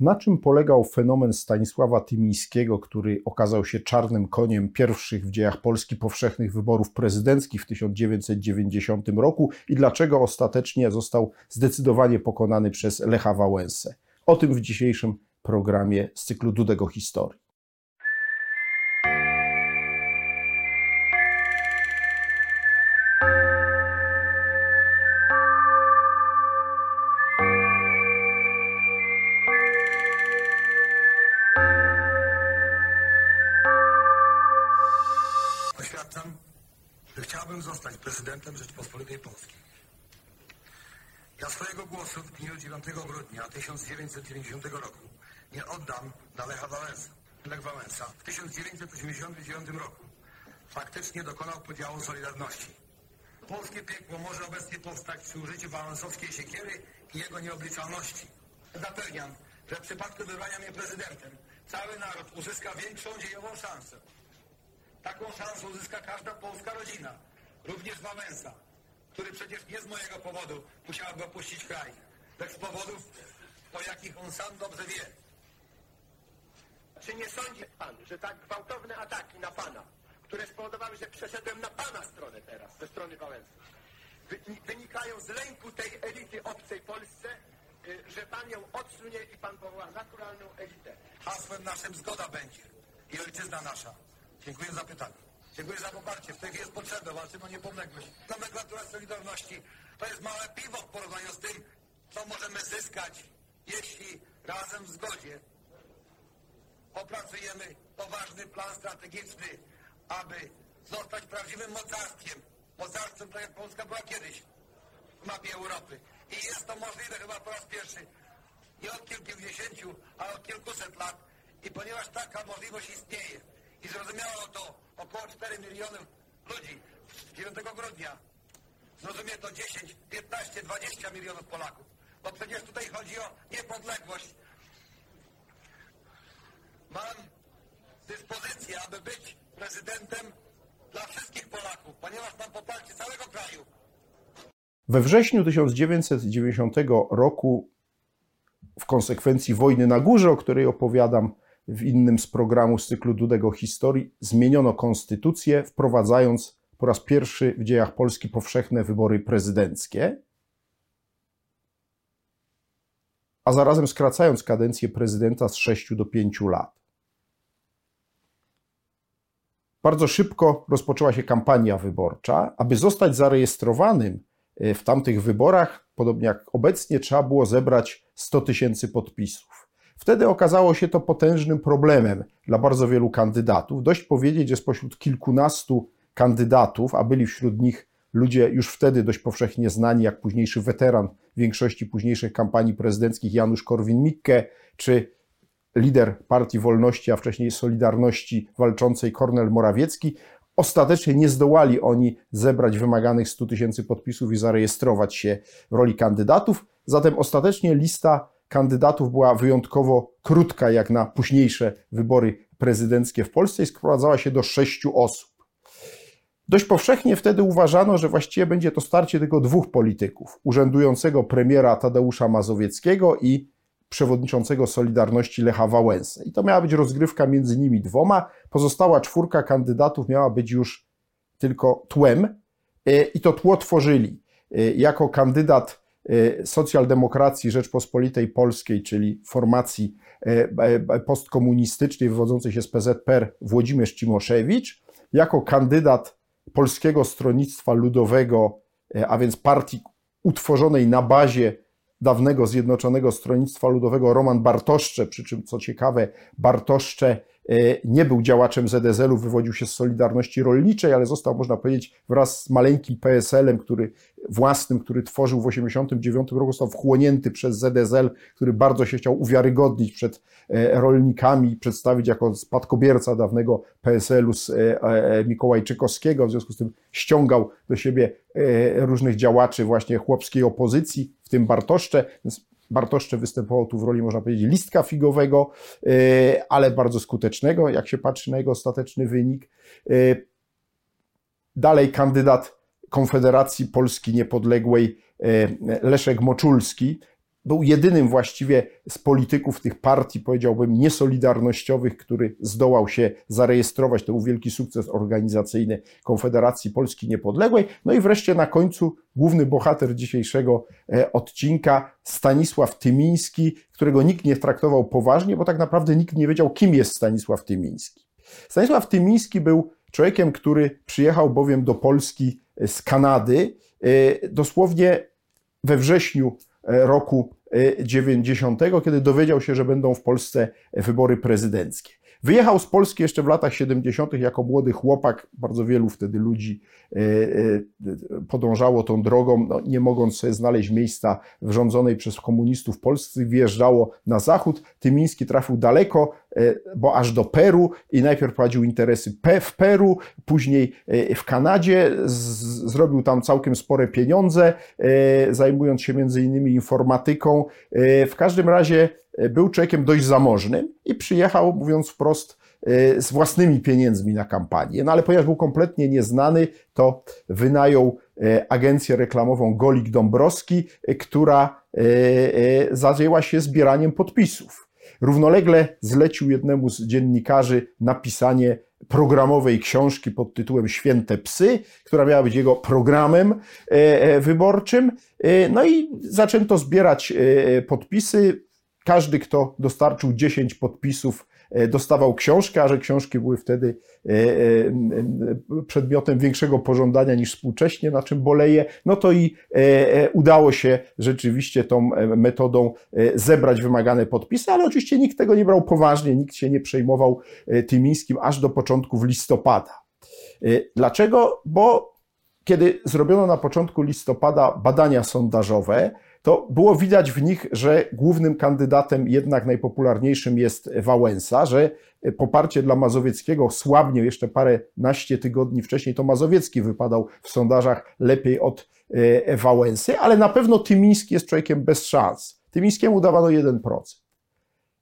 Na czym polegał fenomen Stanisława Tymińskiego, który okazał się czarnym koniem pierwszych w dziejach Polski powszechnych wyborów prezydenckich w 1990 roku i dlaczego ostatecznie został zdecydowanie pokonany przez Lecha Wałęsę? O tym w dzisiejszym programie z cyklu Dudego Historii. 1990 roku nie oddam na Lecha Wałęsa. Lech Wałęsa w 1989 roku faktycznie dokonał podziału Solidarności. Polskie piekło może obecnie powstać przy użyciu wałęsowskiej siekiery i jego nieobliczalności. Zapewniam, że w przypadku wybrania mnie prezydentem cały naród uzyska większą dziejową szansę. Taką szansę uzyska każda polska rodzina, Również Wałęsa, który przecież nie z mojego powodu musiałby opuścić kraj, lecz z powodów, o jakich on sam dobrze wie. Czy nie sądzi pan, że tak gwałtowne ataki na pana, które spowodowały, że przeszedłem na pana stronę teraz, ze strony Wałęsy, wynikają z lęku tej elity obcej Polsce, y, że pan ją odsunie i pan powoła naturalną elitę. Hasłem naszym zgoda będzie i ojczyzna nasza. Dziękuję za pytanie. Dziękuję za poparcie. W tej chwili jest potrzebne. Walczymy o niepodległość. Nomenklatura Solidarności to jest małe piwo w porównaniu z tym, co możemy zyskać, jeśli razem w zgodzie opracujemy poważny plan strategiczny, aby zostać prawdziwym mocarstwem. Mocarstwem, tak jak Polska była kiedyś w mapie Europy. I jest to możliwe chyba po raz pierwszy. Nie od kilkudziesięciu, ale od kilkuset lat. I ponieważ taka możliwość istnieje i zrozumiało to około 4 milionów ludzi 9 grudnia. Zrozumie to 10, 15, 20 milionów Polaków. Bo przecież tutaj chodzi o niepodległość. Mam dyspozycję, aby być prezydentem dla wszystkich Polaków, ponieważ mam poparcie całego kraju. We wrześniu 1990 roku, w konsekwencji wojny na górze, o której opowiadam, w innym z programów z cyklu Dudego Historii zmieniono konstytucję, wprowadzając po raz pierwszy w dziejach Polski powszechne wybory prezydenckie, a zarazem skracając kadencję prezydenta z 6 do 5 lat. Bardzo szybko rozpoczęła się kampania wyborcza. Aby zostać zarejestrowanym e, w tamtych wyborach, podobnie jak obecnie, trzeba było zebrać 100 tysięcy podpisów. Wtedy okazało się to potężnym problemem dla bardzo wielu kandydatów. Dość powiedzieć, że spośród kilkunastu kandydatów, a byli wśród nich ludzie już wtedy dość powszechnie znani, jak późniejszy weteran większości późniejszych kampanii prezydenckich Janusz Korwin-Mikke, czy lider Partii Wolności, a wcześniej Solidarności walczącej Kornel Morawiecki, Ostatecznie nie zdołali oni zebrać wymaganych 100 tysięcy podpisów i zarejestrować się w roli kandydatów. Zatem ostatecznie lista kandydatów była wyjątkowo krótka, jak na późniejsze wybory prezydenckie w Polsce i sprowadzała się do sześciu osób. Dość powszechnie wtedy uważano, że właściwie będzie to starcie tylko dwóch polityków: urzędującego premiera Tadeusza Mazowieckiego i przewodniczącego Solidarności Lecha Wałęsy. I to miała być rozgrywka między nimi dwoma. Pozostała czwórka kandydatów miała być już tylko tłem, e, i to tło tworzyli e, jako kandydat Y, socjaldemokracji Rzeczpospolitej Polskiej, czyli formacji postkomunistycznej wywodzącej się z PZPR Włodzimierz Cimoszewicz, jako kandydat Polskiego Stronnictwa Ludowego, a więc partii utworzonej na bazie dawnego Zjednoczonego Stronnictwa Ludowego Roman Bartoszcze, przy czym co ciekawe Bartoszcze E, nie był działaczem ZSL-u, wywodził się z Solidarności Rolniczej, ale został, można powiedzieć, wraz z maleńkim PSL-em, który własnym, który tworzył w 1989 roku, został wchłonięty przez ZSL, który bardzo się chciał uwiarygodnić przed e, rolnikami, przedstawić jako spadkobierca dawnego PSL-u z e, Mikołajczykowskiego, w związku z tym ściągał do siebie różnych działaczy właśnie chłopskiej opozycji, w tym Bartoszcze, więc Bartoszcze występował tu w roli, można powiedzieć, listka figowego, e, ale bardzo skutecznego, jak się patrzy na jego ostateczny wynik. E, dalej kandydat Konfederacji Polski Niepodległej e, Leszek Moczulski, był jedynym właściwie z polityków tych partii, powiedziałbym, niesolidarnościowych, który zdołał się zarejestrować. To był wielki sukces organizacyjny Konfederacji Polski Niepodległej. No i wreszcie na końcu główny bohater dzisiejszego e, odcinka, Stanisław Tymiński, którego nikt nie traktował poważnie, bo tak naprawdę nikt nie wiedział, kim jest Stanisław Tymiński. Stanisław Tymiński był człowiekiem, który przyjechał bowiem do Polski z Kanady e, dosłownie we wrześniu e, roku 90, kiedy dowiedział się, że będą w Polsce wybory prezydenckie. Wyjechał z Polski jeszcze w latach 70. jako młody chłopak. Bardzo wielu wtedy ludzi e, e, podążało tą drogą, no, nie mogąc sobie znaleźć miejsca w rządzonej przez komunistów Polsce, wjeżdżało na zachód. Tymiński trafił daleko, e, bo aż do Peru i najpierw prowadził interesy w Peru, później w Kanadzie, zrobił tam całkiem spore pieniądze, zajmując się między innymi informatyką. W każdym razie był człowiekiem dość zamożnym i przyjechał, mówiąc wprost, e, z własnymi pieniędzmi na kampanię. No ale ponieważ był kompletnie nieznany, to wynajął e, agencję reklamową Golik Dąbrowski, e, która zajęła się zbieraniem podpisów. Równolegle zlecił jednemu z dziennikarzy napisanie programowej książki pod tytułem Święte Psy, która miała być jego programem wyborczym. No i zaczęto zbierać podpisy. Każdy, kto dostarczył 10 podpisów, e, dostawał książkę, a że książki były wtedy e, e, przedmiotem większego pożądania niż współcześnie, na czym boleje, no to i udało się rzeczywiście tą metodą zebrać wymagane podpisy, ale oczywiście nikt tego nie brał poważnie, nikt się nie przejmował Tymińskim aż do początków listopada. Dlaczego? Bo kiedy zrobiono na początku listopada badania sondażowe, to było widać w nich, że głównym kandydatem, jednak najpopularniejszym jest Wałęsa, że poparcie dla Mazowieckiego słabnie jeszcze parę naście tygodni wcześniej, to Mazowiecki wypadał w sondażach lepiej od e, Wałęsy, ale na pewno Tymiński jest człowiekiem bez szans. Tymińskiemu dawano 1%.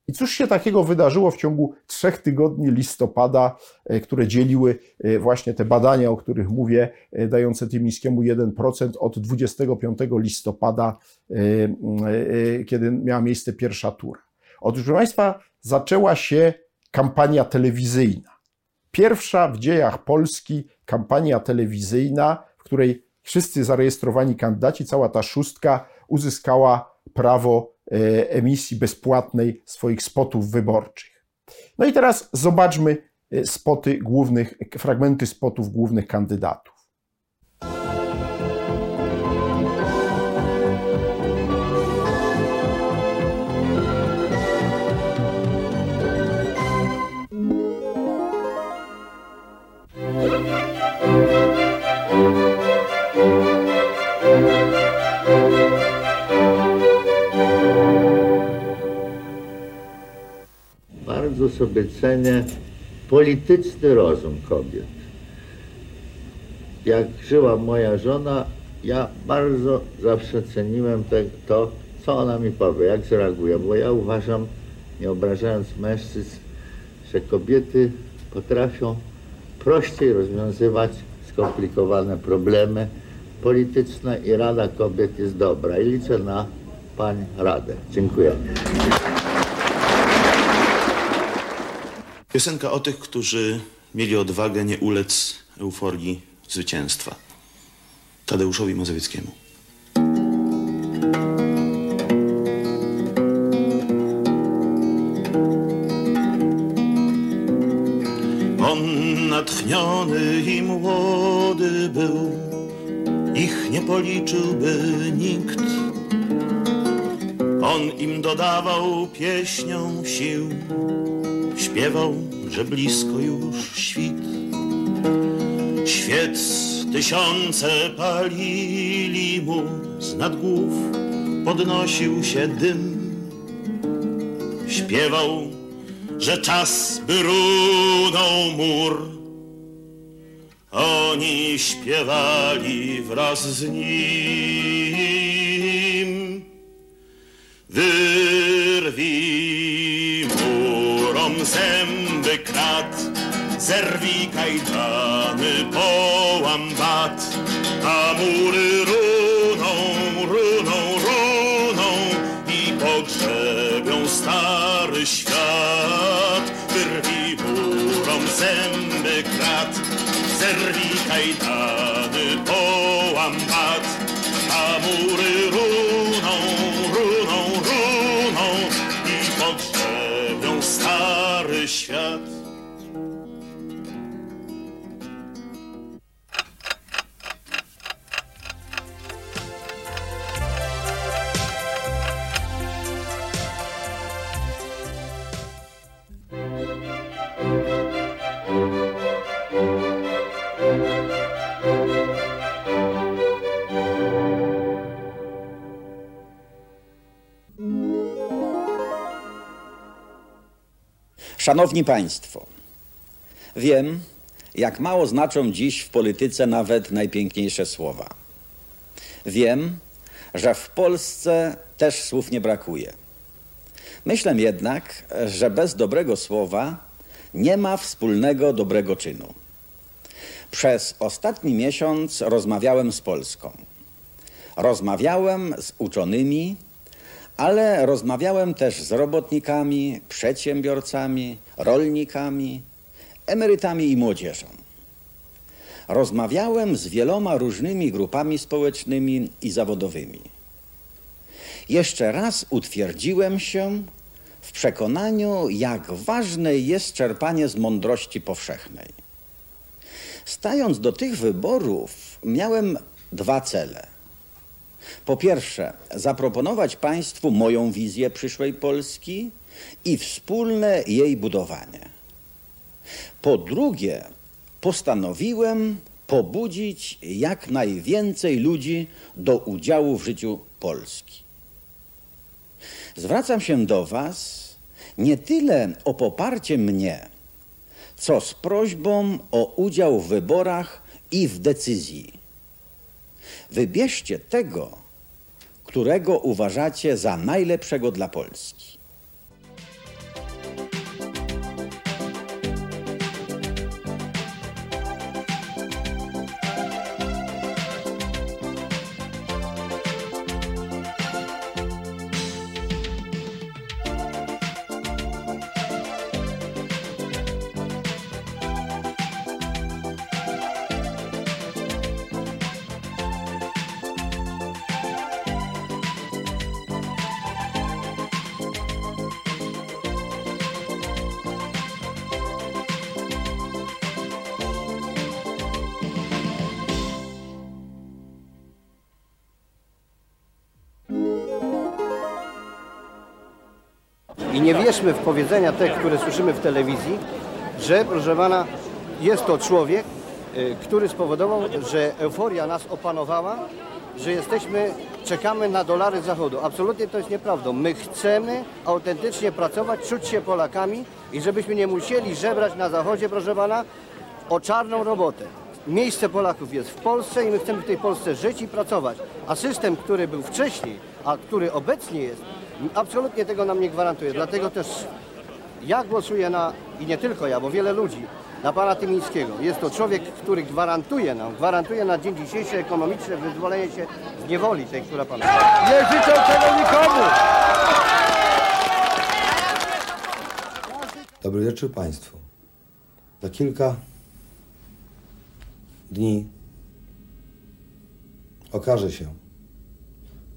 I cóż się takiego wydarzyło w ciągu trzech tygodni listopada, e, które dzieliły e, właśnie te badania, o których mówię, e, dające Tymińskiemu 1% od 25 listopada, kiedy miała miejsce pierwsza tura. Otóż, proszę Państwa, zaczęła się kampania telewizyjna. Pierwsza w dziejach Polski kampania telewizyjna, w której wszyscy zarejestrowani kandydaci, cała ta szóstka uzyskała prawo emisji bezpłatnej swoich spotów wyborczych. No i teraz zobaczmy e, spoty głównych, fragmenty spotów głównych kandydatów. Sobie cenię polityczny rozum kobiet. Jak żyła moja żona, ja bardzo zawsze ceniłem to, co ona mi powie, jak zareaguje, bo ja uważam, nie obrażając mężczyzn, że kobiety potrafią prościej rozwiązywać skomplikowane problemy polityczne i Rada Kobiet jest dobra i liczę na Pani Radę. Dziękuję. Piosenka o tych, którzy mieli odwagę nie ulec euforii zwycięstwa. Tadeuszowi Mazowieckiemu. On natchniony i młody był, ich nie policzyłby nikt. On im dodawał pieśnią sił Śpiewał, że blisko już świt. Świec tysiące palili mu z głów, podnosił się dym. Śpiewał, że czas by runął mur. Oni śpiewali wraz z nim. Wyrwij Zerwij kajdany, połam bat, a mury runą, runą, runą i pogrzebią stary świat. Wyrwij murom zęby krat, zerwij kajdany, połam Szanowni Państwo, wiem, jak mało znaczą dziś w polityce nawet najpiękniejsze słowa. Wiem, że w Polsce też słów nie brakuje. Myślę jednak, że bez dobrego słowa nie ma wspólnego dobrego czynu. Przez ostatni miesiąc rozmawiałem z Polską. Rozmawiałem z uczonymi, ale rozmawiałem też z robotnikami, przedsiębiorcami, rolnikami, emerytami i młodzieżą. Rozmawiałem z wieloma różnymi grupami społecznymi i zawodowymi. Jeszcze raz utwierdziłem się w przekonaniu, jak ważne jest czerpanie z mądrości powszechnej. Stając do tych wyborów, miałem dwa cele. Po pierwsze, zaproponować Państwu moją wizję przyszłej Polski i wspólne jej budowanie. Po drugie, postanowiłem pobudzić jak najwięcej ludzi do udziału w życiu Polski. Zwracam się do Was nie tyle o poparcie mnie, co z prośbą o udział w wyborach i w decyzji. Wybierzcie tego, którego uważacie za najlepszego dla Polski. I nie wierzmy w powiedzenia te, które słyszymy w telewizji, że, proszę pana, jest to człowiek, y, który spowodował, że euforia nas opanowała, że jesteśmy, czekamy na dolary Zachodu. Absolutnie to jest nieprawdą. My chcemy autentycznie pracować, czuć się Polakami i żebyśmy nie musieli żebrać na Zachodzie, proszę pana, o czarną robotę. Miejsce Polaków jest w Polsce i my chcemy w tej Polsce żyć i pracować. A system, który był wcześniej, a który obecnie jest, absolutnie tego nam nie gwarantuje. Dlatego też ja głosuję na, i nie tylko ja, bo wiele ludzi, na pana Tymińskiego. Jest to człowiek, który gwarantuje nam, gwarantuje na dzień dzisiejszy ekonomiczne wyzwolenie się z niewoli tej, która pana. Nie życzę tego nikomu! Dobry wieczór Państwu. Za kilka dni okaże się,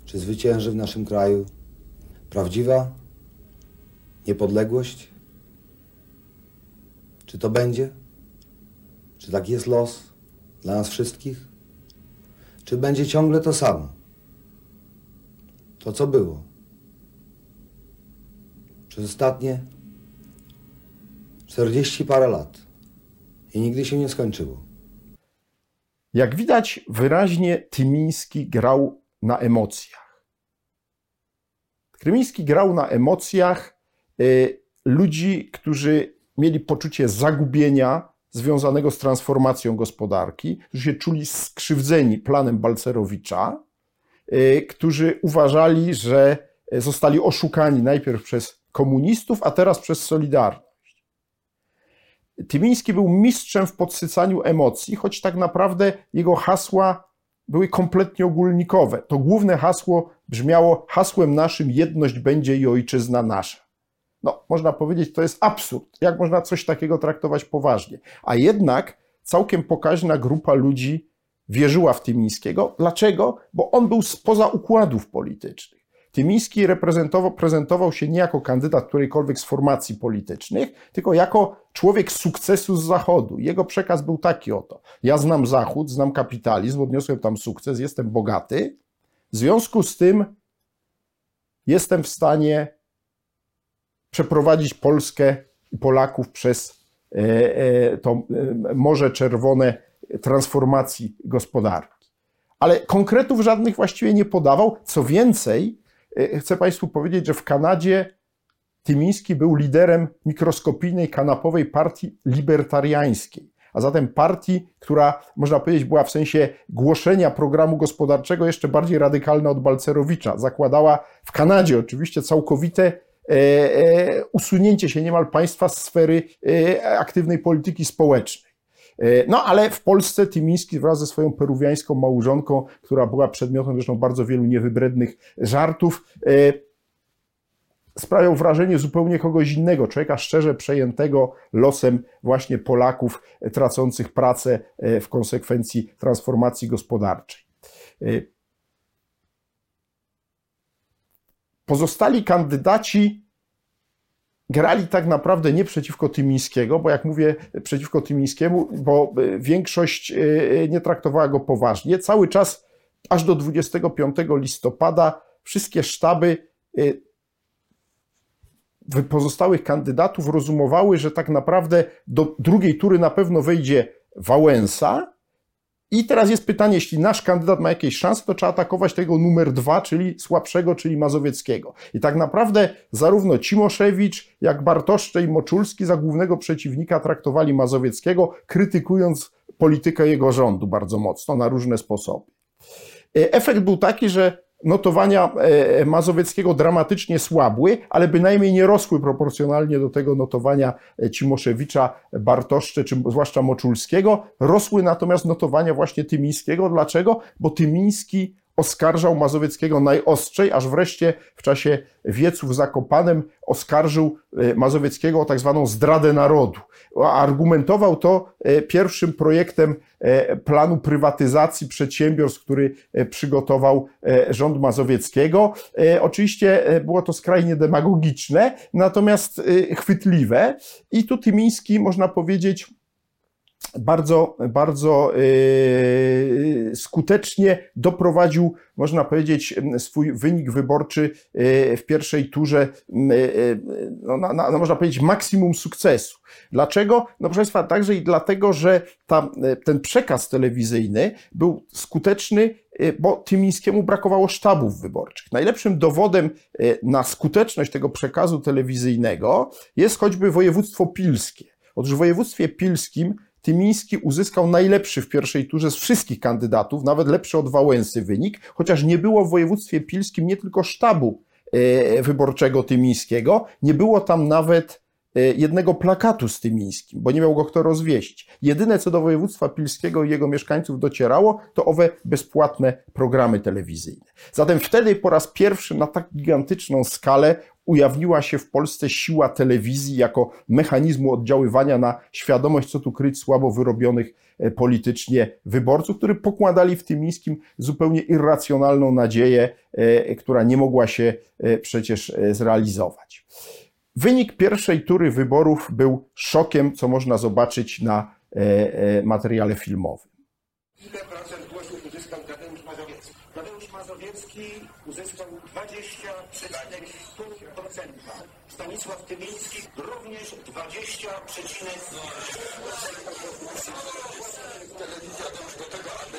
czy zwycięży w naszym kraju prawdziwa niepodległość. Czy to będzie? Czy taki jest los dla nas wszystkich? Czy będzie ciągle to samo? To, co było przez ostatnie 40 parę lat i nigdy się nie skończyło. Jak widać, wyraźnie Tymiński grał na emocjach. Tymiński grał na emocjach y, ludzi, którzy mieli poczucie zagubienia związanego z transformacją gospodarki, którzy się czuli skrzywdzeni planem Balcerowicza, y, którzy uważali, że zostali oszukani najpierw przez komunistów, a teraz przez Solidarność. Tymiński był mistrzem w podsycaniu emocji, choć tak naprawdę jego hasła były kompletnie ogólnikowe. To główne hasło brzmiało: Hasłem naszym jedność będzie i ojczyzna nasza. no, można powiedzieć, to jest absurd. Jak można coś takiego traktować poważnie? A jednak całkiem pokaźna grupa ludzi wierzyła w Tymińskiego. Dlaczego? Bo on był spoza układów politycznych. Tymiński reprezentował, prezentował się nie jako kandydat którejkolwiek z formacji politycznych, tylko jako człowiek sukcesu z Zachodu. Jego przekaz był taki oto. Ja znam Zachód, znam kapitalizm, odniosłem tam sukces, jestem bogaty. W związku z tym jestem w stanie przeprowadzić Polskę i Polaków przez e, e, to e, Morze Czerwone transformacji gospodarki. Ale konkretów żadnych właściwie nie podawał. Co więcej, chcę Państwu powiedzieć, że w Kanadzie Tymiński był liderem mikroskopijnej kanapowej partii libertariańskiej, a zatem partii, która można powiedzieć była w sensie głoszenia programu gospodarczego jeszcze bardziej radykalna od Balcerowicza. Zakładała w Kanadzie oczywiście całkowite e, e, usunięcie się niemal państwa z sfery e, aktywnej polityki społecznej. No ale w Polsce Tymiński wraz ze swoją peruwiańską małżonką, która była przedmiotem zresztą bardzo wielu niewybrednych żartów, sprawiał wrażenie zupełnie kogoś innego, człowieka szczerze przejętego losem właśnie Polaków tracących pracę e, w konsekwencji transformacji gospodarczej. E, pozostali kandydaci grali tak naprawdę nie przeciwko Tymińskiego, bo jak mówię przeciwko Tymińskiemu, bo e, większość nie traktowała go poważnie. Cały czas, aż do 25 listopada, wszystkie sztaby pozostałych kandydatów rozumowały, że tak naprawdę do drugiej tury na pewno wejdzie Wałęsa. I teraz jest pytanie, jeśli nasz kandydat ma jakieś szanse, to trzeba atakować tego numer dwa, czyli słabszego, czyli Mazowieckiego. I tak naprawdę zarówno Cimoszewicz, jak Bartoszcze i Moczulski za głównego przeciwnika traktowali Mazowieckiego, krytykując politykę jego rządu bardzo mocno na różne sposoby. E, efekt był taki, że notowania e, Mazowieckiego dramatycznie słabły, ale bynajmniej nie rosły proporcjonalnie do tego notowania e, Cimoszewicza, Bartoszcze, czy zwłaszcza Moczulskiego. Rosły natomiast notowania właśnie Tymińskiego. Dlaczego? Bo Tymiński oskarżał Mazowieckiego najostrzej, aż wreszcie w czasie wieców Zakopanem oskarżył e, Mazowieckiego o tak zwaną zdradę narodu. Argumentował to e, pierwszym projektem e, planu prywatyzacji przedsiębiorstw, który przygotował rząd Mazowieckiego. Oczywiście było to skrajnie demagogiczne, natomiast chwytliwe i tu Tymiński, można powiedzieć, bardzo, bardzo yy, skutecznie doprowadził, można powiedzieć, swój wynik wyborczy yy, w pierwszej turze, yy, no, na, na, no, można powiedzieć, maksimum sukcesu. Dlaczego? No proszę Państwa, także i dlatego, że ta, ten przekaz telewizyjny był skuteczny, bo Tymińskiemu brakowało sztabów wyborczych. Najlepszym dowodem na skuteczność tego przekazu telewizyjnego jest choćby województwo pilskie. Otóż w województwie pilskim Tymiński uzyskał najlepszy w pierwszej turze z wszystkich kandydatów, nawet lepszy od Wałęsy wynik, chociaż nie było w województwie pilskim nie tylko sztabu e, wyborczego Tymińskiego, nie było tam nawet e, jednego plakatu z Tymińskim, bo nie miał go kto rozwieść. Jedyne, co do województwa pilskiego i jego mieszkańców docierało, to owe bezpłatne programy telewizyjne. Zatem wtedy po raz pierwszy na tak gigantyczną skalę ujawniła się w Polsce siła telewizji jako mechanizmu oddziaływania na świadomość, co tu kryć słabo wyrobionych e, politycznie wyborców, którzy pokładali w tym niskim zupełnie irracjonalną nadzieję, e, która nie mogła się e, przecież zrealizować. Wynik pierwszej tury wyborów był szokiem, co można zobaczyć na materiale filmowym. Ile procent głosów uzyskał Tadeusz Mazowiecki? Tadeusz Mazowiecki uzyskał 20,5%. Stanisław Tymiński również 20, telewizja dąży do tego, aby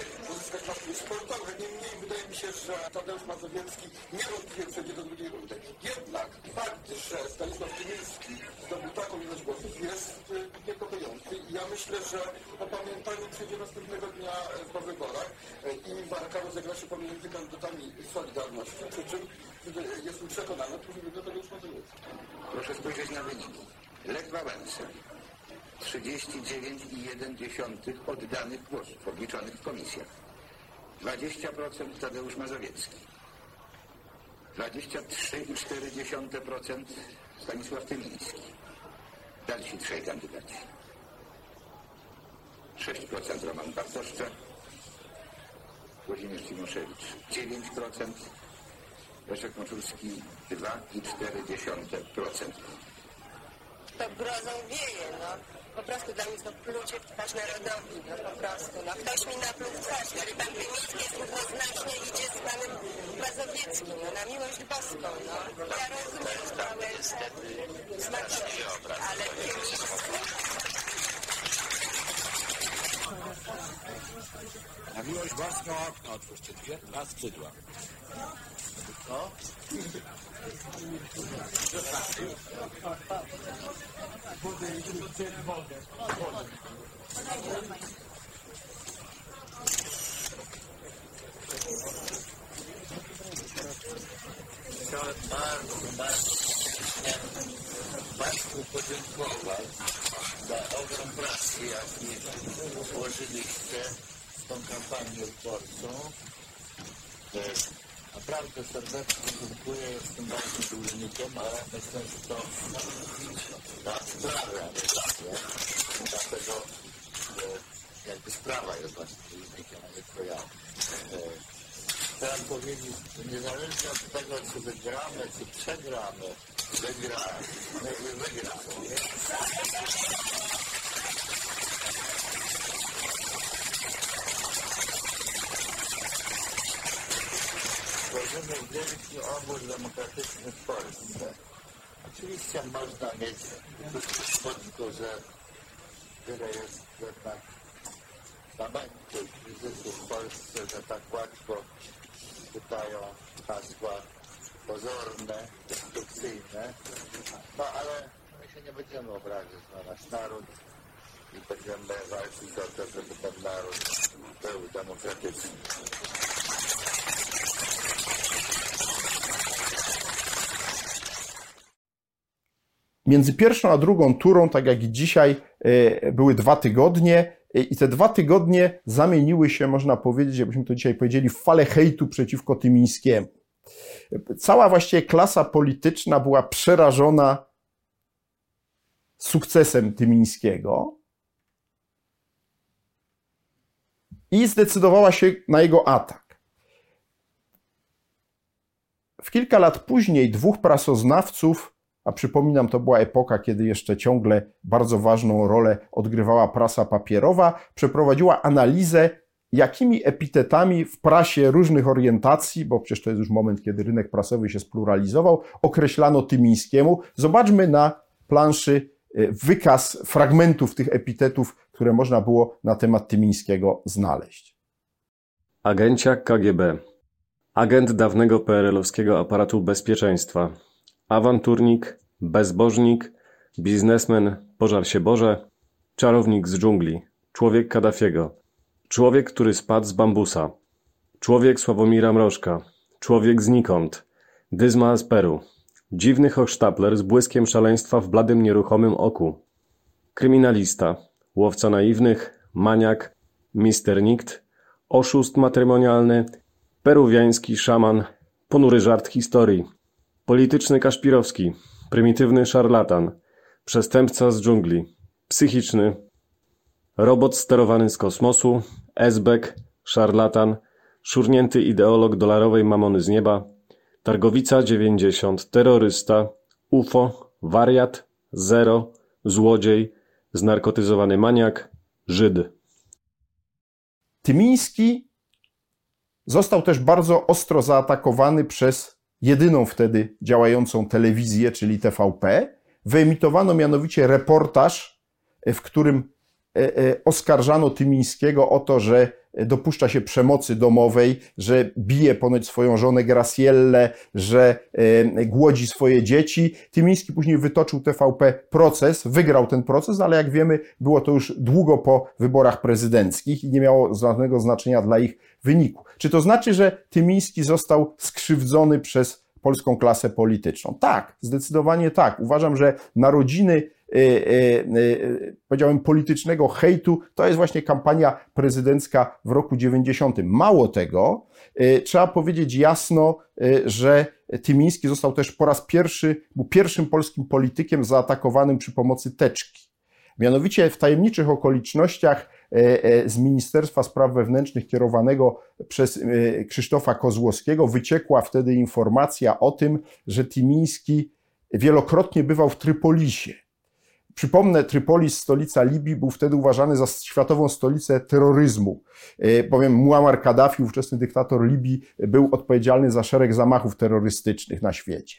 pasy sportowe. Niemniej wydaje mi się, że Tadeusz Mazowiecki niewątpliwie przejdzie do drugiej rundy. Jednak fakt, że Stanisław Tymiński zdobył taką ilość głosów jest y, niepokojący. I ja myślę, że opamiętanie przyjdzie następnego dnia po wyborach i walka rozegra się pomiędzy kandydatami Solidarności, przy czym jestem przekonany, że to Tadeusz Mazowiecki. Proszę spojrzeć na wyniki. Lech Wałęsa 39,1 oddanych głosów odliczonych w komisjach. 20% Tadeusz Mazowiecki. 23,4% Stanisław Tymiński. Dalsi trzej kandydaci. 6% Roman Bartoszczak, Włodzimierz Cimoszewicz 9%, Leszek Moczulski 2,4%. To grozą wieje, no. Po prostu dla mnie to plucie w twarz narodowi, no po prostu. No ktoś mi napluł w twarz, ale pan Tymiński jest równoznacznie idzie z panem Mazowieckim, no na miłość boską, no. Ja rozumiem sprawę smaczności, ale Tymiński... Na miłość boską okno otwórzcie dwie, dwa skrzydła. Co? Chciałem bardzo, bardzo Państwu podziękować za ogrom pracy, jaki włożyliście w tą kampanię wyborczą. E, Naprawdę serdecznie dziękuję, jestem bardzo dłużnikiem, ale myślę, że to na sprawę, a nie mnie. Dlatego e, jakby sprawa jest właśnie dłużnikiem, a nie tylko ja. E, Chciałem powiedzieć, że niezależnie od tego, czy wygramy, czy przegramy, wygramy, my Tworzymy wielki obóz demokratyczny w Polsce. Oczywiście można mieć poczucie, że tyle jest jednak zamętu i kryzysu w Polsce, że tak łatwo pytają hasła pozorne, destrukcyjne. No ale my się nie będziemy obrażać na nasz naród i będziemy walczyć o to, żeby ten naród był demokratyczny. Między pierwszą a drugą turą, tak jak i dzisiaj, e, były dwa tygodnie e, i te dwa tygodnie zamieniły się, można powiedzieć, jakbyśmy to dzisiaj powiedzieli, w falę hejtu przeciwko Tymińskiemu. Cała właściwie klasa polityczna była przerażona sukcesem Tymińskiego i zdecydowała się na jego atak. W kilka lat później dwóch prasoznawców a przypominam, to była epoka, kiedy jeszcze ciągle bardzo ważną rolę odgrywała prasa papierowa, przeprowadziła analizę, jakimi epitetami w prasie różnych orientacji, bo przecież to jest już moment, kiedy rynek prasowy się spluralizował, określano Tymińskiemu. Zobaczmy na planszy e, wykaz fragmentów tych epitetów, które można było na temat Tymińskiego znaleźć. Agencia KGB. Agent dawnego PRL-owskiego aparatu bezpieczeństwa awanturnik, bezbożnik, biznesmen, pożar się Boże, czarownik z dżungli, człowiek Kaddafiego, człowiek, który spadł z bambusa, człowiek Sławomira Mrożka, człowiek znikąd, dyzma z Peru, dziwny hochsztapler z błyskiem szaleństwa w bladym nieruchomym oku, kryminalista, łowca naiwnych, maniak, mister nikt, oszust matrymonialny, peruwiański szaman, ponury żart historii, Polityczny Kaszpirowski, prymitywny szarlatan, przestępca z dżungli, psychiczny, robot sterowany z kosmosu, esbek, szarlatan, szurnięty ideolog dolarowej mamony z nieba, targowica 90, terrorysta, UFO, wariat, zero, złodziej, znarkotyzowany maniak, Żyd. Tymiński został też bardzo ostro zaatakowany przez jedyną wtedy działającą telewizję, czyli TVP. Wyemitowano mianowicie reportaż, w którym e, e, oskarżano Tymińskiego o to, że dopuszcza się przemocy domowej, że bije ponoć swoją żonę Graciellę, że głodzi swoje dzieci. Tymiński później wytoczył TVP proces, wygrał ten proces, ale jak wiemy, było to już długo po wyborach prezydenckich i nie miało żadnego znaczenia dla ich wyniku. Czy to znaczy, że Tymiński został skrzywdzony przez polską klasę polityczną? Tak, zdecydowanie tak. Uważam, że narodziny powiedziałem, politycznego hejtu, to jest właśnie kampania prezydencka w roku 90. Mało tego, trzeba powiedzieć jasno, że Tymiński został też po raz pierwszy, był pierwszym polskim politykiem zaatakowanym przy pomocy teczki. Mianowicie w tajemniczych okolicznościach z Ministerstwa Spraw Wewnętrznych kierowanego przez Krzysztofa Kozłowskiego wyciekła wtedy informacja o tym, że Tymiński wielokrotnie bywał w Trypolisie. Przypomnę, Trypolis, stolica Libii, był wtedy uważany za światową stolicę terroryzmu, e, bowiem Muammar Kaddafi, ówczesny dyktator Libii, był odpowiedzialny za szereg zamachów terrorystycznych na świecie.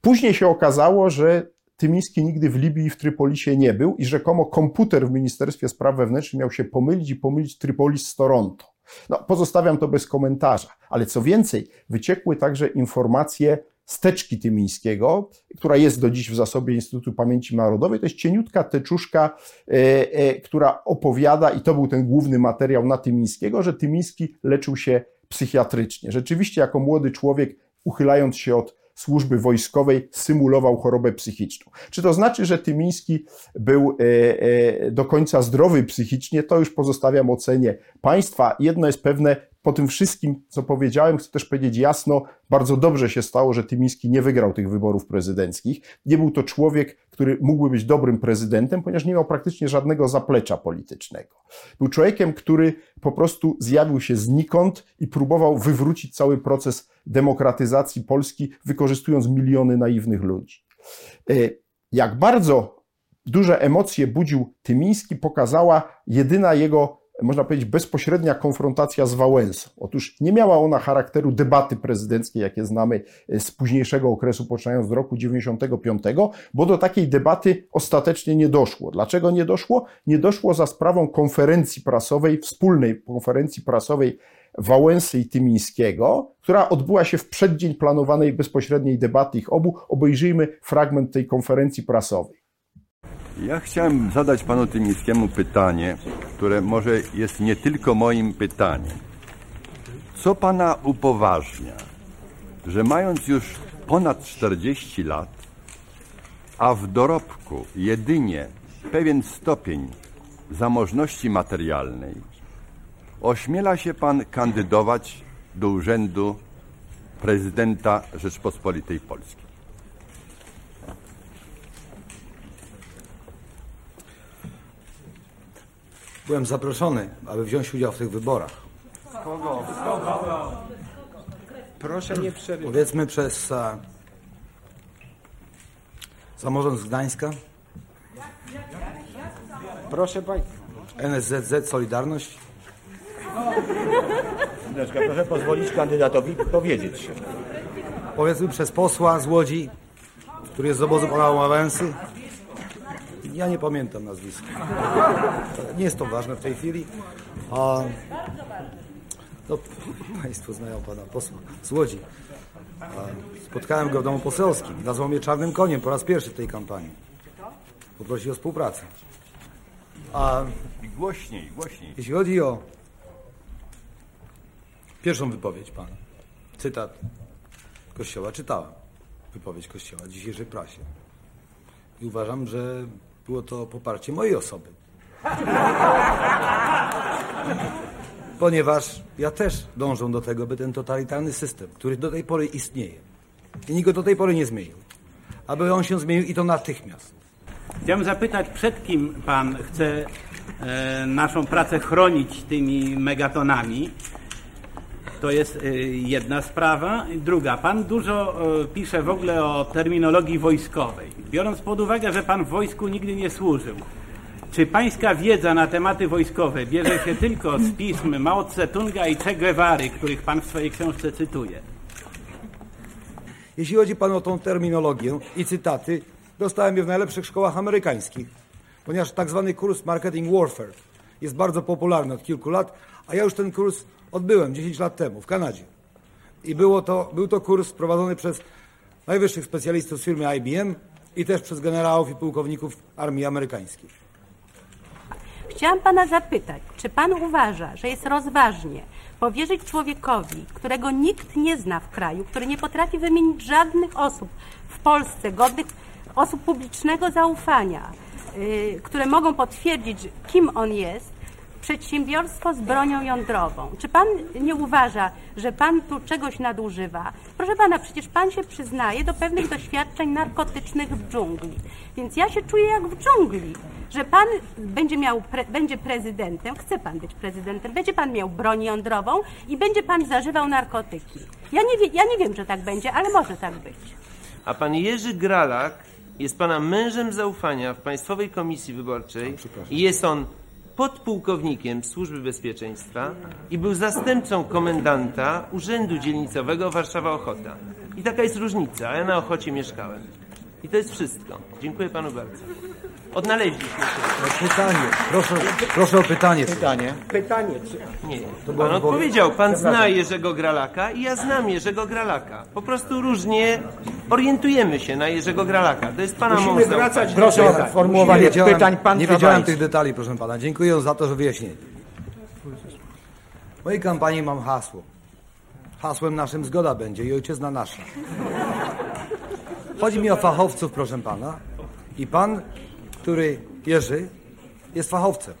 Później się okazało, że Tymiński nigdy w Libii i w Trypolisie nie był i rzekomo komputer w Ministerstwie Spraw Wewnętrznych miał się pomylić i pomylić Trypolis z Toronto. No, pozostawiam to bez komentarza, ale co więcej, wyciekły także informacje steczki Tymińskiego, która jest do dziś w zasobie Instytutu Pamięci Narodowej. To jest cieniutka teczuszka, e, e, która opowiada, i to był ten główny materiał na Tymińskiego, że Tymiński leczył się psychiatrycznie. Rzeczywiście, jako młody człowiek, uchylając się od służby wojskowej, symulował chorobę psychiczną. Czy to znaczy, że Tymiński był e, do końca zdrowy psychicznie? To już pozostawiam ocenie państwa. Jedno jest pewne, po tym wszystkim, co powiedziałem, chcę też powiedzieć jasno, bardzo dobrze się stało, że Tymiński nie wygrał tych wyborów prezydenckich. Nie był to człowiek, który mógłby być dobrym prezydentem, ponieważ nie miał praktycznie żadnego zaplecza politycznego. Był człowiekiem, który po prostu zjawił się znikąd i próbował wywrócić cały proces demokratyzacji Polski, wykorzystując miliony naiwnych ludzi. E, jak bardzo duże emocje budził Tymiński, pokazała jedyna jego można powiedzieć, bezpośrednia konfrontacja z Wałęsą. Otóż nie miała ona charakteru debaty prezydenckiej, jakie znamy e, z późniejszego okresu, poczynając z roku 95, bo do takiej debaty ostatecznie nie doszło. Dlaczego nie doszło? Nie doszło za sprawą konferencji prasowej, wspólnej konferencji prasowej Wałęsy i Tymińskiego, która odbyła się w przeddzień planowanej bezpośredniej debaty ich obu. Obejrzyjmy fragment tej konferencji prasowej. Ja chciałem zadać panu Tymińskiemu pytanie, które może jest nie tylko moim pytaniem. Co pana upoważnia, że mając już ponad 40 lat, a w dorobku jedynie pewien stopień zamożności materialnej, ośmiela się pan kandydować do urzędu prezydenta Rzeczpospolitej Polskiej? Byłem zaproszony, aby wziąć udział w tych wyborach. Kogo? Kogo? Proszę nie przerywać. Powiedzmy przez a, samorząd z Gdańska. Proszę Państwa. NSZZ Solidarność. Proszę pozwolić kandydatowi powiedzieć się. Powiedzmy przez posła z Łodzi, który jest z obozu pana Ławęsy. Ja nie pamiętam nazwiska. Nie jest to ważne w tej chwili. A, no, państwo znają pana posła z Łodzi. A, spotkałem go w domu poselskim. Nazwał mnie czarnym koniem po raz pierwszy w tej kampanii. Poprosił o współpracę. A głośniej, głośniej. Jeśli chodzi o pierwszą wypowiedź pana, cytat Kościoła, czytałem wypowiedź Kościoła w dzisiejszej prasie. I uważam, że było to poparcie mojej osoby. Ponieważ ja też dążę do tego, by ten totalitarny system, który do tej pory istnieje i nikt go do tej pory nie zmienił, aby on się zmienił i to natychmiast. Chciałbym zapytać, przed kim pan chce e, naszą pracę chronić tymi megatonami? To jest e, jedna sprawa. Druga, pan dużo e, pisze w ogóle o terminologii wojskowej. Biorąc pod uwagę, że pan w wojsku nigdy nie służył, czy pańska wiedza na tematy wojskowe bierze się tylko z pism Mao Tse-tunga i Che Guevary, których pan w swojej książce cytuje? Jeśli chodzi pan o tą terminologię i cytaty, dostałem je w najlepszych szkołach amerykańskich, ponieważ tak zwany kurs Marketing Warfare jest bardzo popularny od kilku lat, a ja już ten kurs odbyłem 10 lat temu w Kanadzie. I było to, był to kurs prowadzony przez najwyższych specjalistów z firmy IBM i też przez generałów i pułkowników armii amerykańskiej. Chciałam pana zapytać, czy pan uważa, że jest rozważnie powierzyć człowiekowi, którego nikt nie zna w kraju, który nie potrafi wymienić żadnych osób w Polsce godnych osób publicznego zaufania, y, które mogą potwierdzić, kim on jest, przedsiębiorstwo z bronią jądrową. Czy pan nie uważa, że pan tu czegoś nadużywa? Proszę pana, przecież pan się przyznaje do pewnych doświadczeń narkotycznych w dżungli. Więc ja się czuję jak w dżungli, że pan będzie miał pre, będzie prezydentem, chce pan być prezydentem, będzie pan miał broń jądrową i będzie pan zażywał narkotyki. Ja nie, wie, ja nie wiem, że tak będzie, ale może tak być. A pan Jerzy Gralak jest pana mężem zaufania w Państwowej Komisji Wyborczej i jest on podpułkownikiem Służby Bezpieczeństwa i był zastępcą komendanta Urzędu Dzielnicowego Warszawa Ochota. I taka jest różnica, a ja na Ochocie mieszkałem. I to jest wszystko. Dziękuję panu bardzo. Odnaleźliśmy się. Pytanie, proszę, proszę o pytanie. Pytanie. Pytanie, czy... Nie, pan odpowiedział, pan zna. Jerzego Gralaka i ja znam Jerzego Gralaka. Po prostu różnie orientujemy się na Jerzego Gralaka. To jest pana Musimy wracać do Proszę o pytań. formułowanie pytań pan Nie wiedziałem tych detali, proszę pana. Dziękuję za to, że wyjaśnili. W mojej kampanii mam hasło. Hasłem naszym zgoda będzie i ojczyzna nasza. Chodzi mi o fachowców, proszę pana. I pan, który Jerzy, jest fachowcem.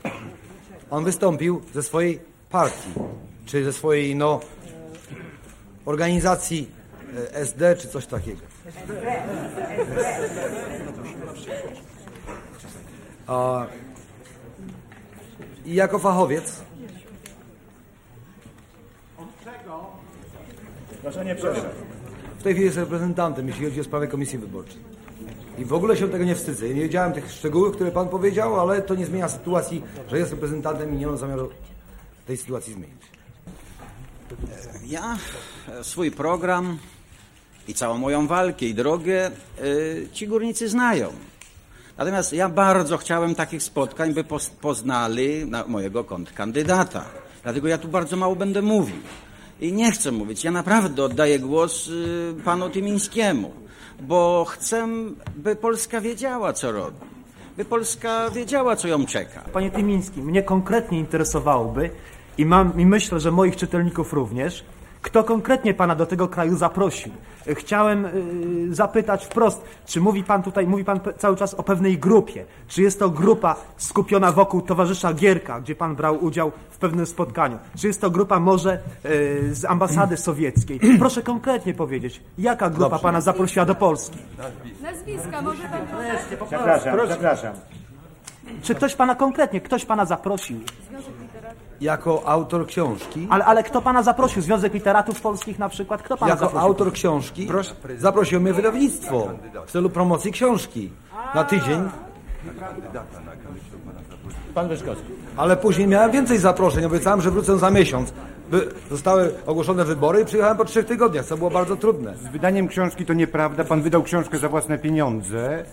On wystąpił ze swojej partii, czy ze swojej, no, organizacji e, SD, czy coś takiego. A, I jako fachowiec Proszę nie przerwać. w tej chwili jest reprezentantem, jeśli chodzi o sprawę komisji wyborczej. I w ogóle się tego nie wstydzę. Nie wiedziałem tych szczegółów, które pan powiedział, ale to nie zmienia sytuacji, że jest reprezentantem i nie mam zamiaru tej sytuacji zmienić. Ja e, swój program i całą moją walkę i drogę e, ci górnicy znają. Natomiast ja bardzo chciałem takich spotkań, by poznali na mojego kontrkandydata. Dlatego ja tu bardzo mało będę mówił. I nie chcę mówić. Ja naprawdę oddaję głos y, panu Tymińskiemu, bo chcę, by Polska wiedziała, co robi. By Polska wiedziała, co ją czeka. Panie Tymiński, mnie konkretnie interesowałoby i, mam, i myślę, że moich czytelników również, kto konkretnie pana do tego kraju zaprosił. Chciałem y, zapytać wprost, czy mówi pan tutaj, mówi pan cały czas o pewnej grupie. Czy jest to grupa skupiona wokół towarzysza Gierka, gdzie pan brał udział w pewnym spotkaniu? Czy jest to grupa może y, z ambasady sowieckiej? Proszę konkretnie powiedzieć, jaka grupa Dobrze. pana zaprosiła do Polski? Nazwiska może pan? Przepraszam, przepraszam. Czy ktoś pana konkretnie, ktoś pana zaprosił? Jako autor książki, Ale, ale kto pana zaprosił? Związek Literatów Polskich na przykład? Kto pana jako zaprosił? autor książki zaprosiło mnie wydawnictwo w celu promocji książki na tydzień. Pan Wyszkowski. Ale później miałem więcej zaproszeń. Obiecałem, że wrócę za miesiąc. By zostały ogłoszone wybory i przyjechałem po trzech tygodniach, co było bardzo trudne. Z wydaniem książki to nieprawda. Pan wydał książkę za własne pieniądze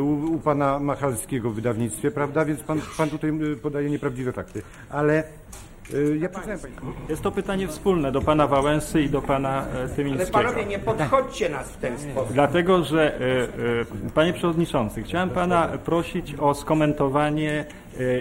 u, u pana Machalskiego w wydawnictwie, prawda? Więc pan, pan tutaj y, podaje nieprawdziwe fakty. Ale y, ja pytałem. Jest to pytanie wspólne do pana Wałęsy i do pana e, Ale Tymińskiego. panowie, nie podchodźcie nas w ten sposób. Dlatego, że e, e, panie przewodniczący, chciałem pana prosić o skomentowanie e,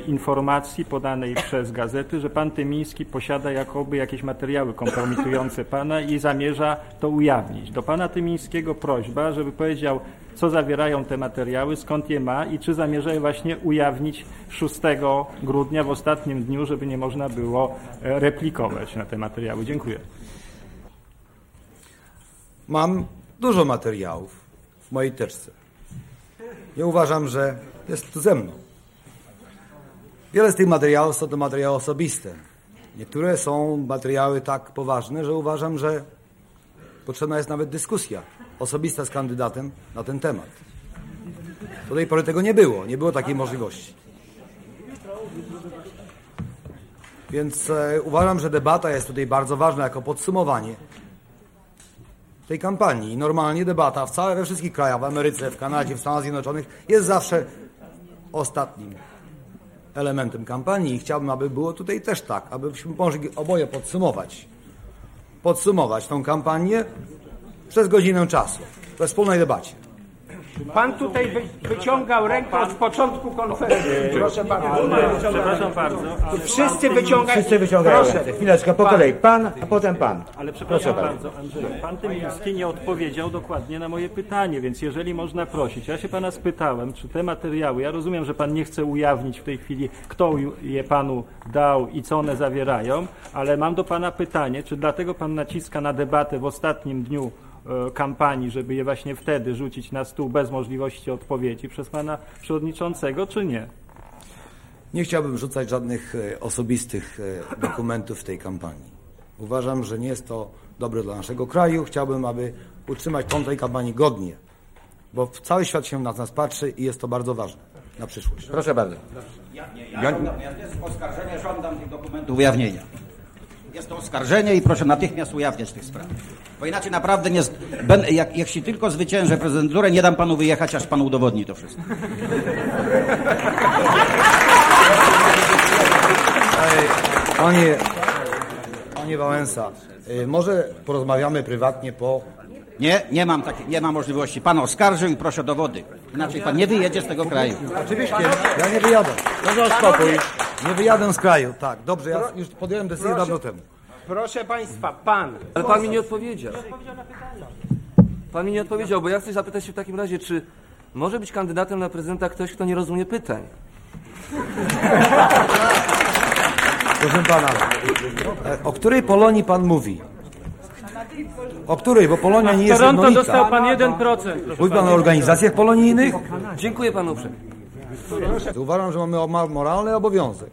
informacji podanej przez gazety, że pan Tymiński posiada jakoby jakieś materiały kompromitujące pana i zamierza to ujawnić. Do pana Tymińskiego prośba, żeby powiedział, co zawierają te materiały, skąd je ma i czy zamierza je właśnie ujawnić 6 grudnia w ostatnim dniu, żeby nie można było e, replikować na te materiały. Dziękuję. Mam dużo materiałów w mojej teczce. Nie uważam, że jest tu ze mną. Wiele z tych materiałów są to materiały osobiste. Niektóre są materiały tak poważne, że uważam, że potrzebna jest nawet dyskusja osobista z kandydatem na ten temat. Do tej pory tego nie było, nie było takiej możliwości. Więc e, uważam, że debata jest tutaj bardzo ważna jako podsumowanie tej kampanii. Normalnie debata w całe, we wszystkich krajach, w Ameryce, w Kanadzie, w Stanach Zjednoczonych jest zawsze ostatnim elementem kampanii i chciałbym, aby było tutaj też tak, abyśmy mogli oboje podsumować. Podsumować tą kampanię przez godzinę czasu, we wspólnej debacie. Pan tutaj wy, wyciągał rękę od początku konferencji. Proszę bardzo. Przepraszam bardzo. ale Wszyscy wyciągają. Wszyscy wyciągają Proszę. Chwileczkę, po kolei. Pan, a potem pan. Ale przepraszam Proszę bardzo, Andrzej. Pan Tymiński nie odpowiedział dokładnie na moje pytanie, więc jeżeli można prosić, ja się pana spytałem, czy te materiały, ja rozumiem, że pan nie chce ujawnić w tej chwili, kto je panu dał i co one zawierają, ale mam do pana pytanie, czy dlatego pan naciska na debatę w ostatnim dniu kampanii, żeby je właśnie wtedy rzucić na stół bez możliwości odpowiedzi przez pana przewodniczącego, czy nie? Nie chciałbym rzucać żadnych e, osobistych e, dokumentów w tej kampanii. Uważam, że nie jest to dobre dla naszego kraju. Chciałbym, aby utrzymać ton tej kampanii godnie, bo cały świat się na nas patrzy i jest to bardzo ważne na przyszłość. Proszę bardzo. Ja, ja, ja, żądam tych dokumentów ujawnienia. Jest to oskarżenie i proszę natychmiast ujawniać tych spraw. Bo inaczej naprawdę nie... Ben, jak, jak się tylko zwyciężę prezydenturę, nie dam panu wyjechać, aż pan udowodni to wszystko. Panie, panie Wałęsa, y, może porozmawiamy prywatnie po... Nie, nie mam takiej, nie ma możliwości. Pan oskarżył i proszę dowody. Inaczej pan nie wyjedzie z tego kraju. Oczywiście, ja nie wyjadę. Proszę o spokój. Nie wyjadę z kraju, tak. Dobrze, ja już podjąłem decyzję Proszę. dawno temu. Proszę państwa, pan. Ale pan mi nie odpowiedział. Pan mi nie odpowiedział, bo ja chcę zapytać się w takim razie, czy może być kandydatem na prezydenta ktoś, kto nie rozumie pytań? Proszę pana, e, o której Polonii pan mówi? O której? Bo Polonia nie W jest Toronto jednolita. dostał pan 1%. proszę Mówi pan o organizacjach polonijnych? Dziękuję panu uprzejmie. Uważam, że mamy ma- moralny obowiązek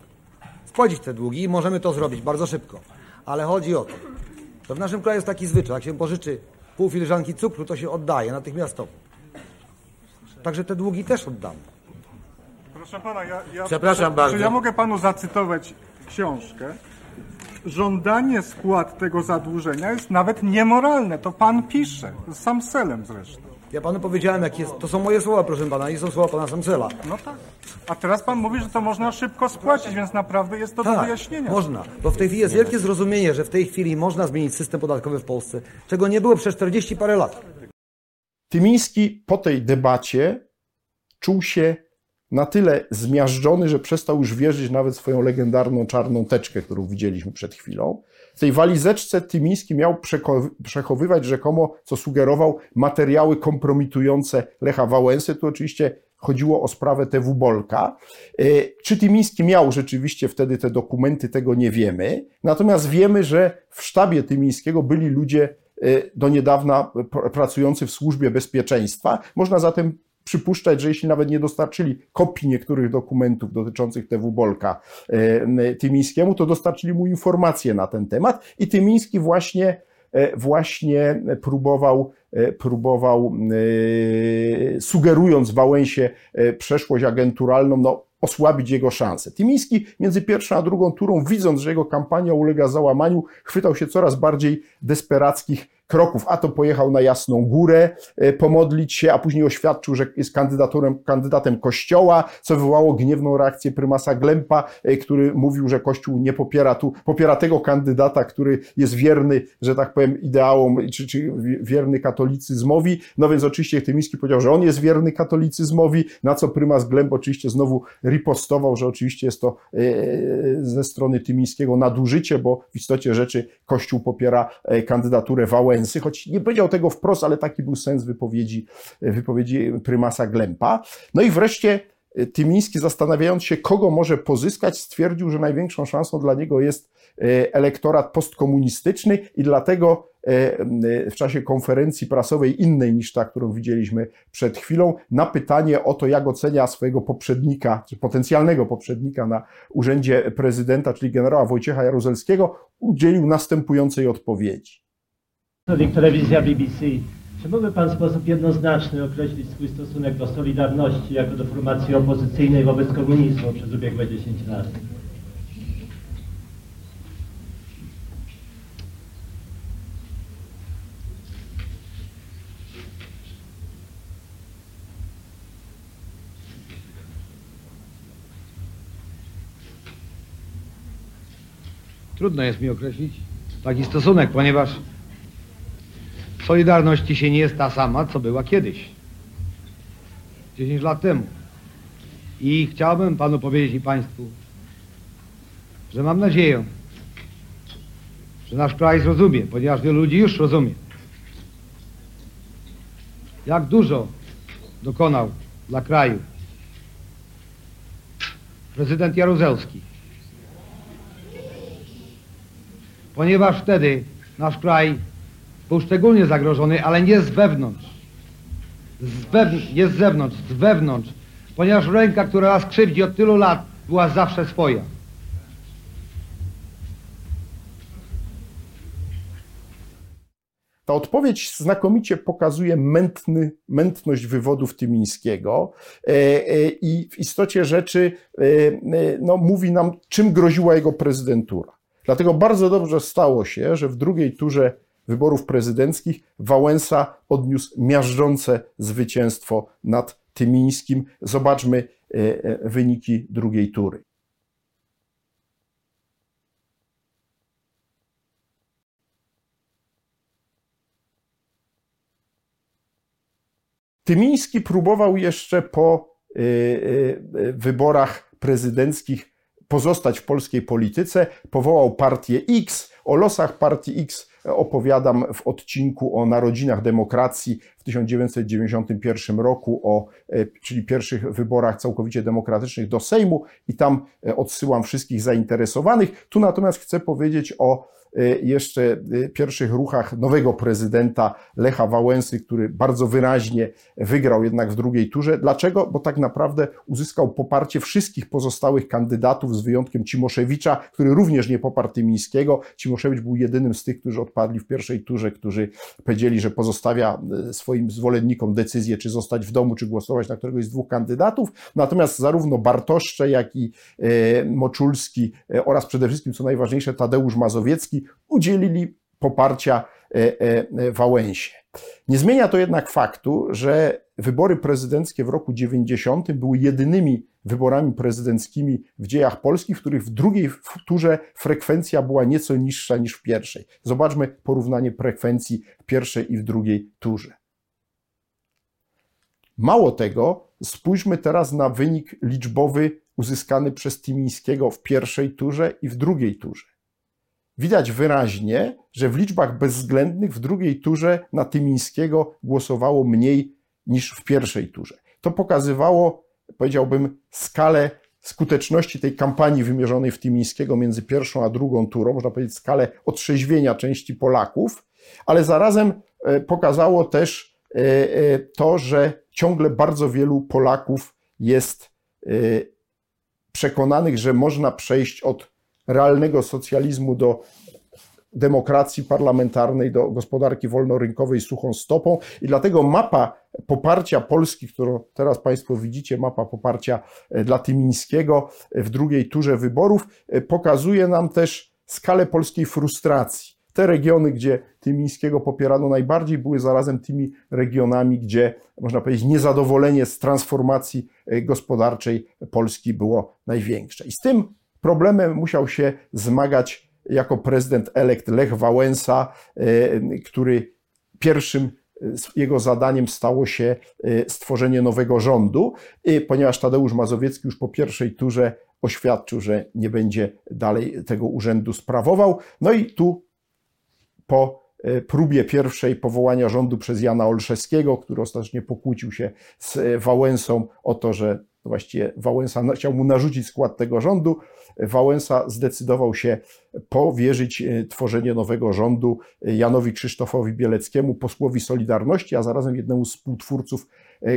spłacić te długi i możemy to zrobić bardzo szybko. Ale chodzi o to, że w naszym kraju jest taki zwyczaj, jak się pożyczy pół filiżanki cukru, to się oddaje natychmiastowo. Także te długi też oddamy. Proszę pana, ja, ja, Przepraszam czy, bardzo. Czy ja mogę panu zacytować książkę? Żądanie spłat tego zadłużenia jest nawet niemoralne. To pan pisze, z Samselem zresztą. Ja panu powiedziałem, jak jest. To są moje słowa, proszę pana, nie są słowa pana Samcela. No tak. A teraz pan mówi, że to można szybko spłacić, więc naprawdę jest to do Tak, wyjaśnienia. można. Bo w tej chwili jest wielkie zrozumienie, że w tej chwili można zmienić system podatkowy w Polsce, czego nie było przez 40 parę lat. Tymiński po tej debacie czuł się na tyle zmiażdżony, że przestał już wierzyć nawet swoją legendarną czarną teczkę, którą widzieliśmy przed chwilą. W tej walizeczce Tymiński miał przechowywać rzekomo, co sugerował, materiały kompromitujące Lecha Wałęsy. Tu oczywiście chodziło o sprawę TW Bolka. E, Czy Tymiński miał rzeczywiście wtedy te dokumenty, tego nie wiemy. Natomiast wiemy, że w sztabie Tymińskiego byli ludzie e, do niedawna pr- pracujący w służbie bezpieczeństwa. Można zatem przypuszczać, że jeśli nawet nie dostarczyli kopii niektórych dokumentów dotyczących TW Bolka e, Tymińskiemu, to dostarczyli mu informacje na ten temat i Tymiński właśnie, e, właśnie próbował, e, próbował e, sugerując Wałęsie e, przeszłość agenturalną, no, osłabić jego szanse. Tymiński między pierwszą a drugą turą, widząc, że jego kampania ulega załamaniu, chwytał się coraz bardziej desperackich kroków. A to pojechał na Jasną Górę e, pomodlić się, a później oświadczył, że jest kandydatorem, kandydatem Kościoła, co wywołało gniewną reakcję prymasa Glempa, e, który mówił, że Kościół nie popiera tu, popiera tego kandydata, który jest wierny, że tak powiem, ideałom, czy, czy wierny katolicyzmowi. No więc oczywiście Tymiński powiedział, że on jest wierny katolicyzmowi, na co prymas Glemp oczywiście znowu ripostował, że oczywiście jest to e, ze strony Tymińskiego nadużycie, bo w istocie rzeczy Kościół popiera kandydaturę Wałęsy, choć nie powiedział tego wprost, ale taki był sens wypowiedzi, wypowiedzi prymasa Glempa. No i wreszcie e, Tymiński, zastanawiając się, kogo może pozyskać, stwierdził, że największą szansą dla niego jest e, elektorat postkomunistyczny i dlatego e, w czasie konferencji prasowej innej niż ta, którą widzieliśmy przed chwilą, na pytanie o to, jak ocenia swojego poprzednika, czy potencjalnego poprzednika na urzędzie prezydenta, czyli generała Wojciecha Jaruzelskiego, udzielił następującej odpowiedzi. Telewizja BBC. Czy mógłby Pan w sposób jednoznaczny określić swój stosunek do Solidarności jako do formacji opozycyjnej wobec komunizmu przez ubiegłe 10 lat? Trudno jest mi określić taki stosunek, ponieważ Solidarność dzisiaj nie jest ta sama, co była kiedyś. 10 lat temu. I chciałbym panu powiedzieć i państwu, że mam nadzieję, że nasz kraj zrozumie, ponieważ wielu ludzi już rozumie, jak dużo dokonał dla kraju prezydent Jaruzelski. Ponieważ wtedy nasz kraj był szczególnie zagrożony, ale nie z wewnątrz. Z wewn- nie z zewnątrz, z wewnątrz. Ponieważ ręka, która nas krzywdzi od tylu lat, była zawsze swoja. Ta odpowiedź znakomicie pokazuje mętny, mętność wywodów Tymińskiego e, e, i w istocie rzeczy e, no, mówi nam, czym groziła jego prezydentura. Dlatego bardzo dobrze stało się, że w drugiej turze wyborów prezydenckich Wałęsa odniósł miażdżące zwycięstwo nad Tymińskim. Zobaczmy e, e, wyniki drugiej tury. Tymiński próbował jeszcze po y, wyborach prezydenckich pozostać w polskiej polityce. Powołał partię X. O losach partii X opowiadam w odcinku o narodzinach demokracji w 1991 roku, o, e, czyli pierwszych wyborach całkowicie demokratycznych do Sejmu i tam e, odsyłam wszystkich zainteresowanych. Tu natomiast chcę powiedzieć o jeszcze e, pierwszych ruchach nowego prezydenta Lecha Wałęsy, który bardzo wyraźnie wygrał jednak w drugiej turze. Dlaczego? Bo tak naprawdę uzyskał poparcie wszystkich pozostałych kandydatów z wyjątkiem Cimoszewicza, który również nie poparł Tymińskiego. Cimoszewicz był jedynym z tych, którzy odpadli w pierwszej turze, którzy powiedzieli, że pozostawia e, swoim zwolennikom decyzję, czy zostać w domu, czy głosować na któregoś z dwóch kandydatów. Natomiast zarówno Bartoszcze, jak i Moczulski oraz przede wszystkim, co najważniejsze, Tadeusz Mazowiecki udzielili poparcia e, e, Wałęsie. Nie zmienia to jednak faktu, że wybory prezydenckie w roku 90 były jedynymi wyborami prezydenckimi w dziejach Polski, w których w drugiej turze frekwencja była nieco niższa niż w pierwszej. Zobaczmy porównanie frekwencji w pierwszej i w drugiej turze. Mało tego, spójrzmy teraz na wynik liczbowy uzyskany przez Tymińskiego w pierwszej turze i w drugiej turze. Widać wyraźnie, że w liczbach bezwzględnych w drugiej turze na Tymińskiego głosowało mniej niż w pierwszej turze. To pokazywało, powiedziałbym, skalę skuteczności tej kampanii wymierzonej w Tymińskiego między pierwszą a drugą turą, można powiedzieć skalę otrzeźwienia części Polaków, ale zarazem e, pokazało też e, e, to, że ciągle bardzo wielu Polaków jest przekonanych, że można przejść od realnego socjalizmu do demokracji parlamentarnej, do gospodarki wolnorynkowej suchą stopą i dlatego mapa poparcia Polski, którą teraz Państwo widzicie, mapa poparcia e, dla Tymińskiego w drugiej turze wyborów, e, pokazuje nam też skalę polskiej frustracji. Te regiony, gdzie Tymińskiego popierano najbardziej, były zarazem tymi regionami, gdzie, można powiedzieć, niezadowolenie z transformacji e, gospodarczej Polski było największe. I z tym problemem musiał się zmagać jako prezydent elekt Lech Wałęsa, który pierwszym jego zadaniem stało się stworzenie nowego rządu, ponieważ Tadeusz Mazowiecki już po pierwszej turze oświadczył, że nie będzie dalej tego urzędu sprawował. No i tu po próbie pierwszej powołania rządu przez Jana Olszewskiego, który ostatecznie pokłócił się z Wałęsą o to, że właściwie Wałęsa chciał mu narzucić skład tego rządu. Wałęsa zdecydował się powierzyć tworzenie nowego rządu Janowi Krzysztofowi Bieleckiemu, posłowi Solidarności, a zarazem jednemu z współtwórców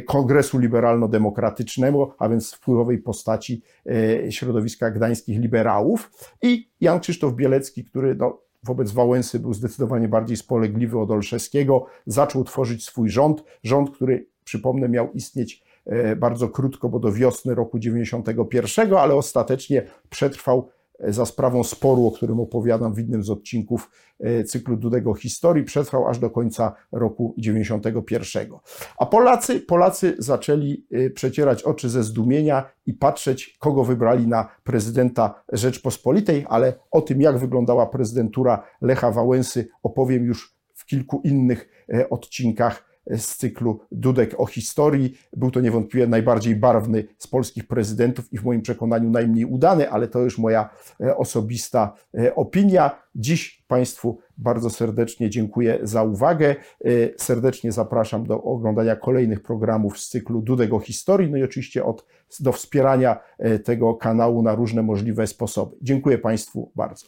Kongresu Liberalno-Demokratycznego, a więc wpływowej postaci środowiska gdańskich liberałów. I Jan Krzysztof Bielecki, który no, wobec Wałęsy był zdecydowanie bardziej spolegliwy od Olszewskiego, zaczął tworzyć swój rząd. Rząd, który, przypomnę, miał istnieć bardzo krótko, bo do wiosny roku 91, ale ostatecznie przetrwał za sprawą sporu, o którym opowiadam w innym z odcinków cyklu Dudego Historii, przetrwał aż do końca roku 91. A Polacy, Polacy zaczęli przecierać oczy ze zdumienia i patrzeć, kogo wybrali na prezydenta Rzeczpospolitej, ale o tym, jak wyglądała prezydentura Lecha Wałęsy, opowiem już w kilku innych odcinkach z cyklu Dudek o historii. Był to niewątpliwie najbardziej barwny z polskich prezydentów i w moim przekonaniu najmniej udany, ale to już moja e, osobista e, opinia. Dziś Państwu bardzo serdecznie dziękuję za uwagę. E, serdecznie zapraszam do oglądania kolejnych programów z cyklu Dudek o historii, no i oczywiście od, do wspierania tego kanału na różne możliwe sposoby. Dziękuję Państwu bardzo.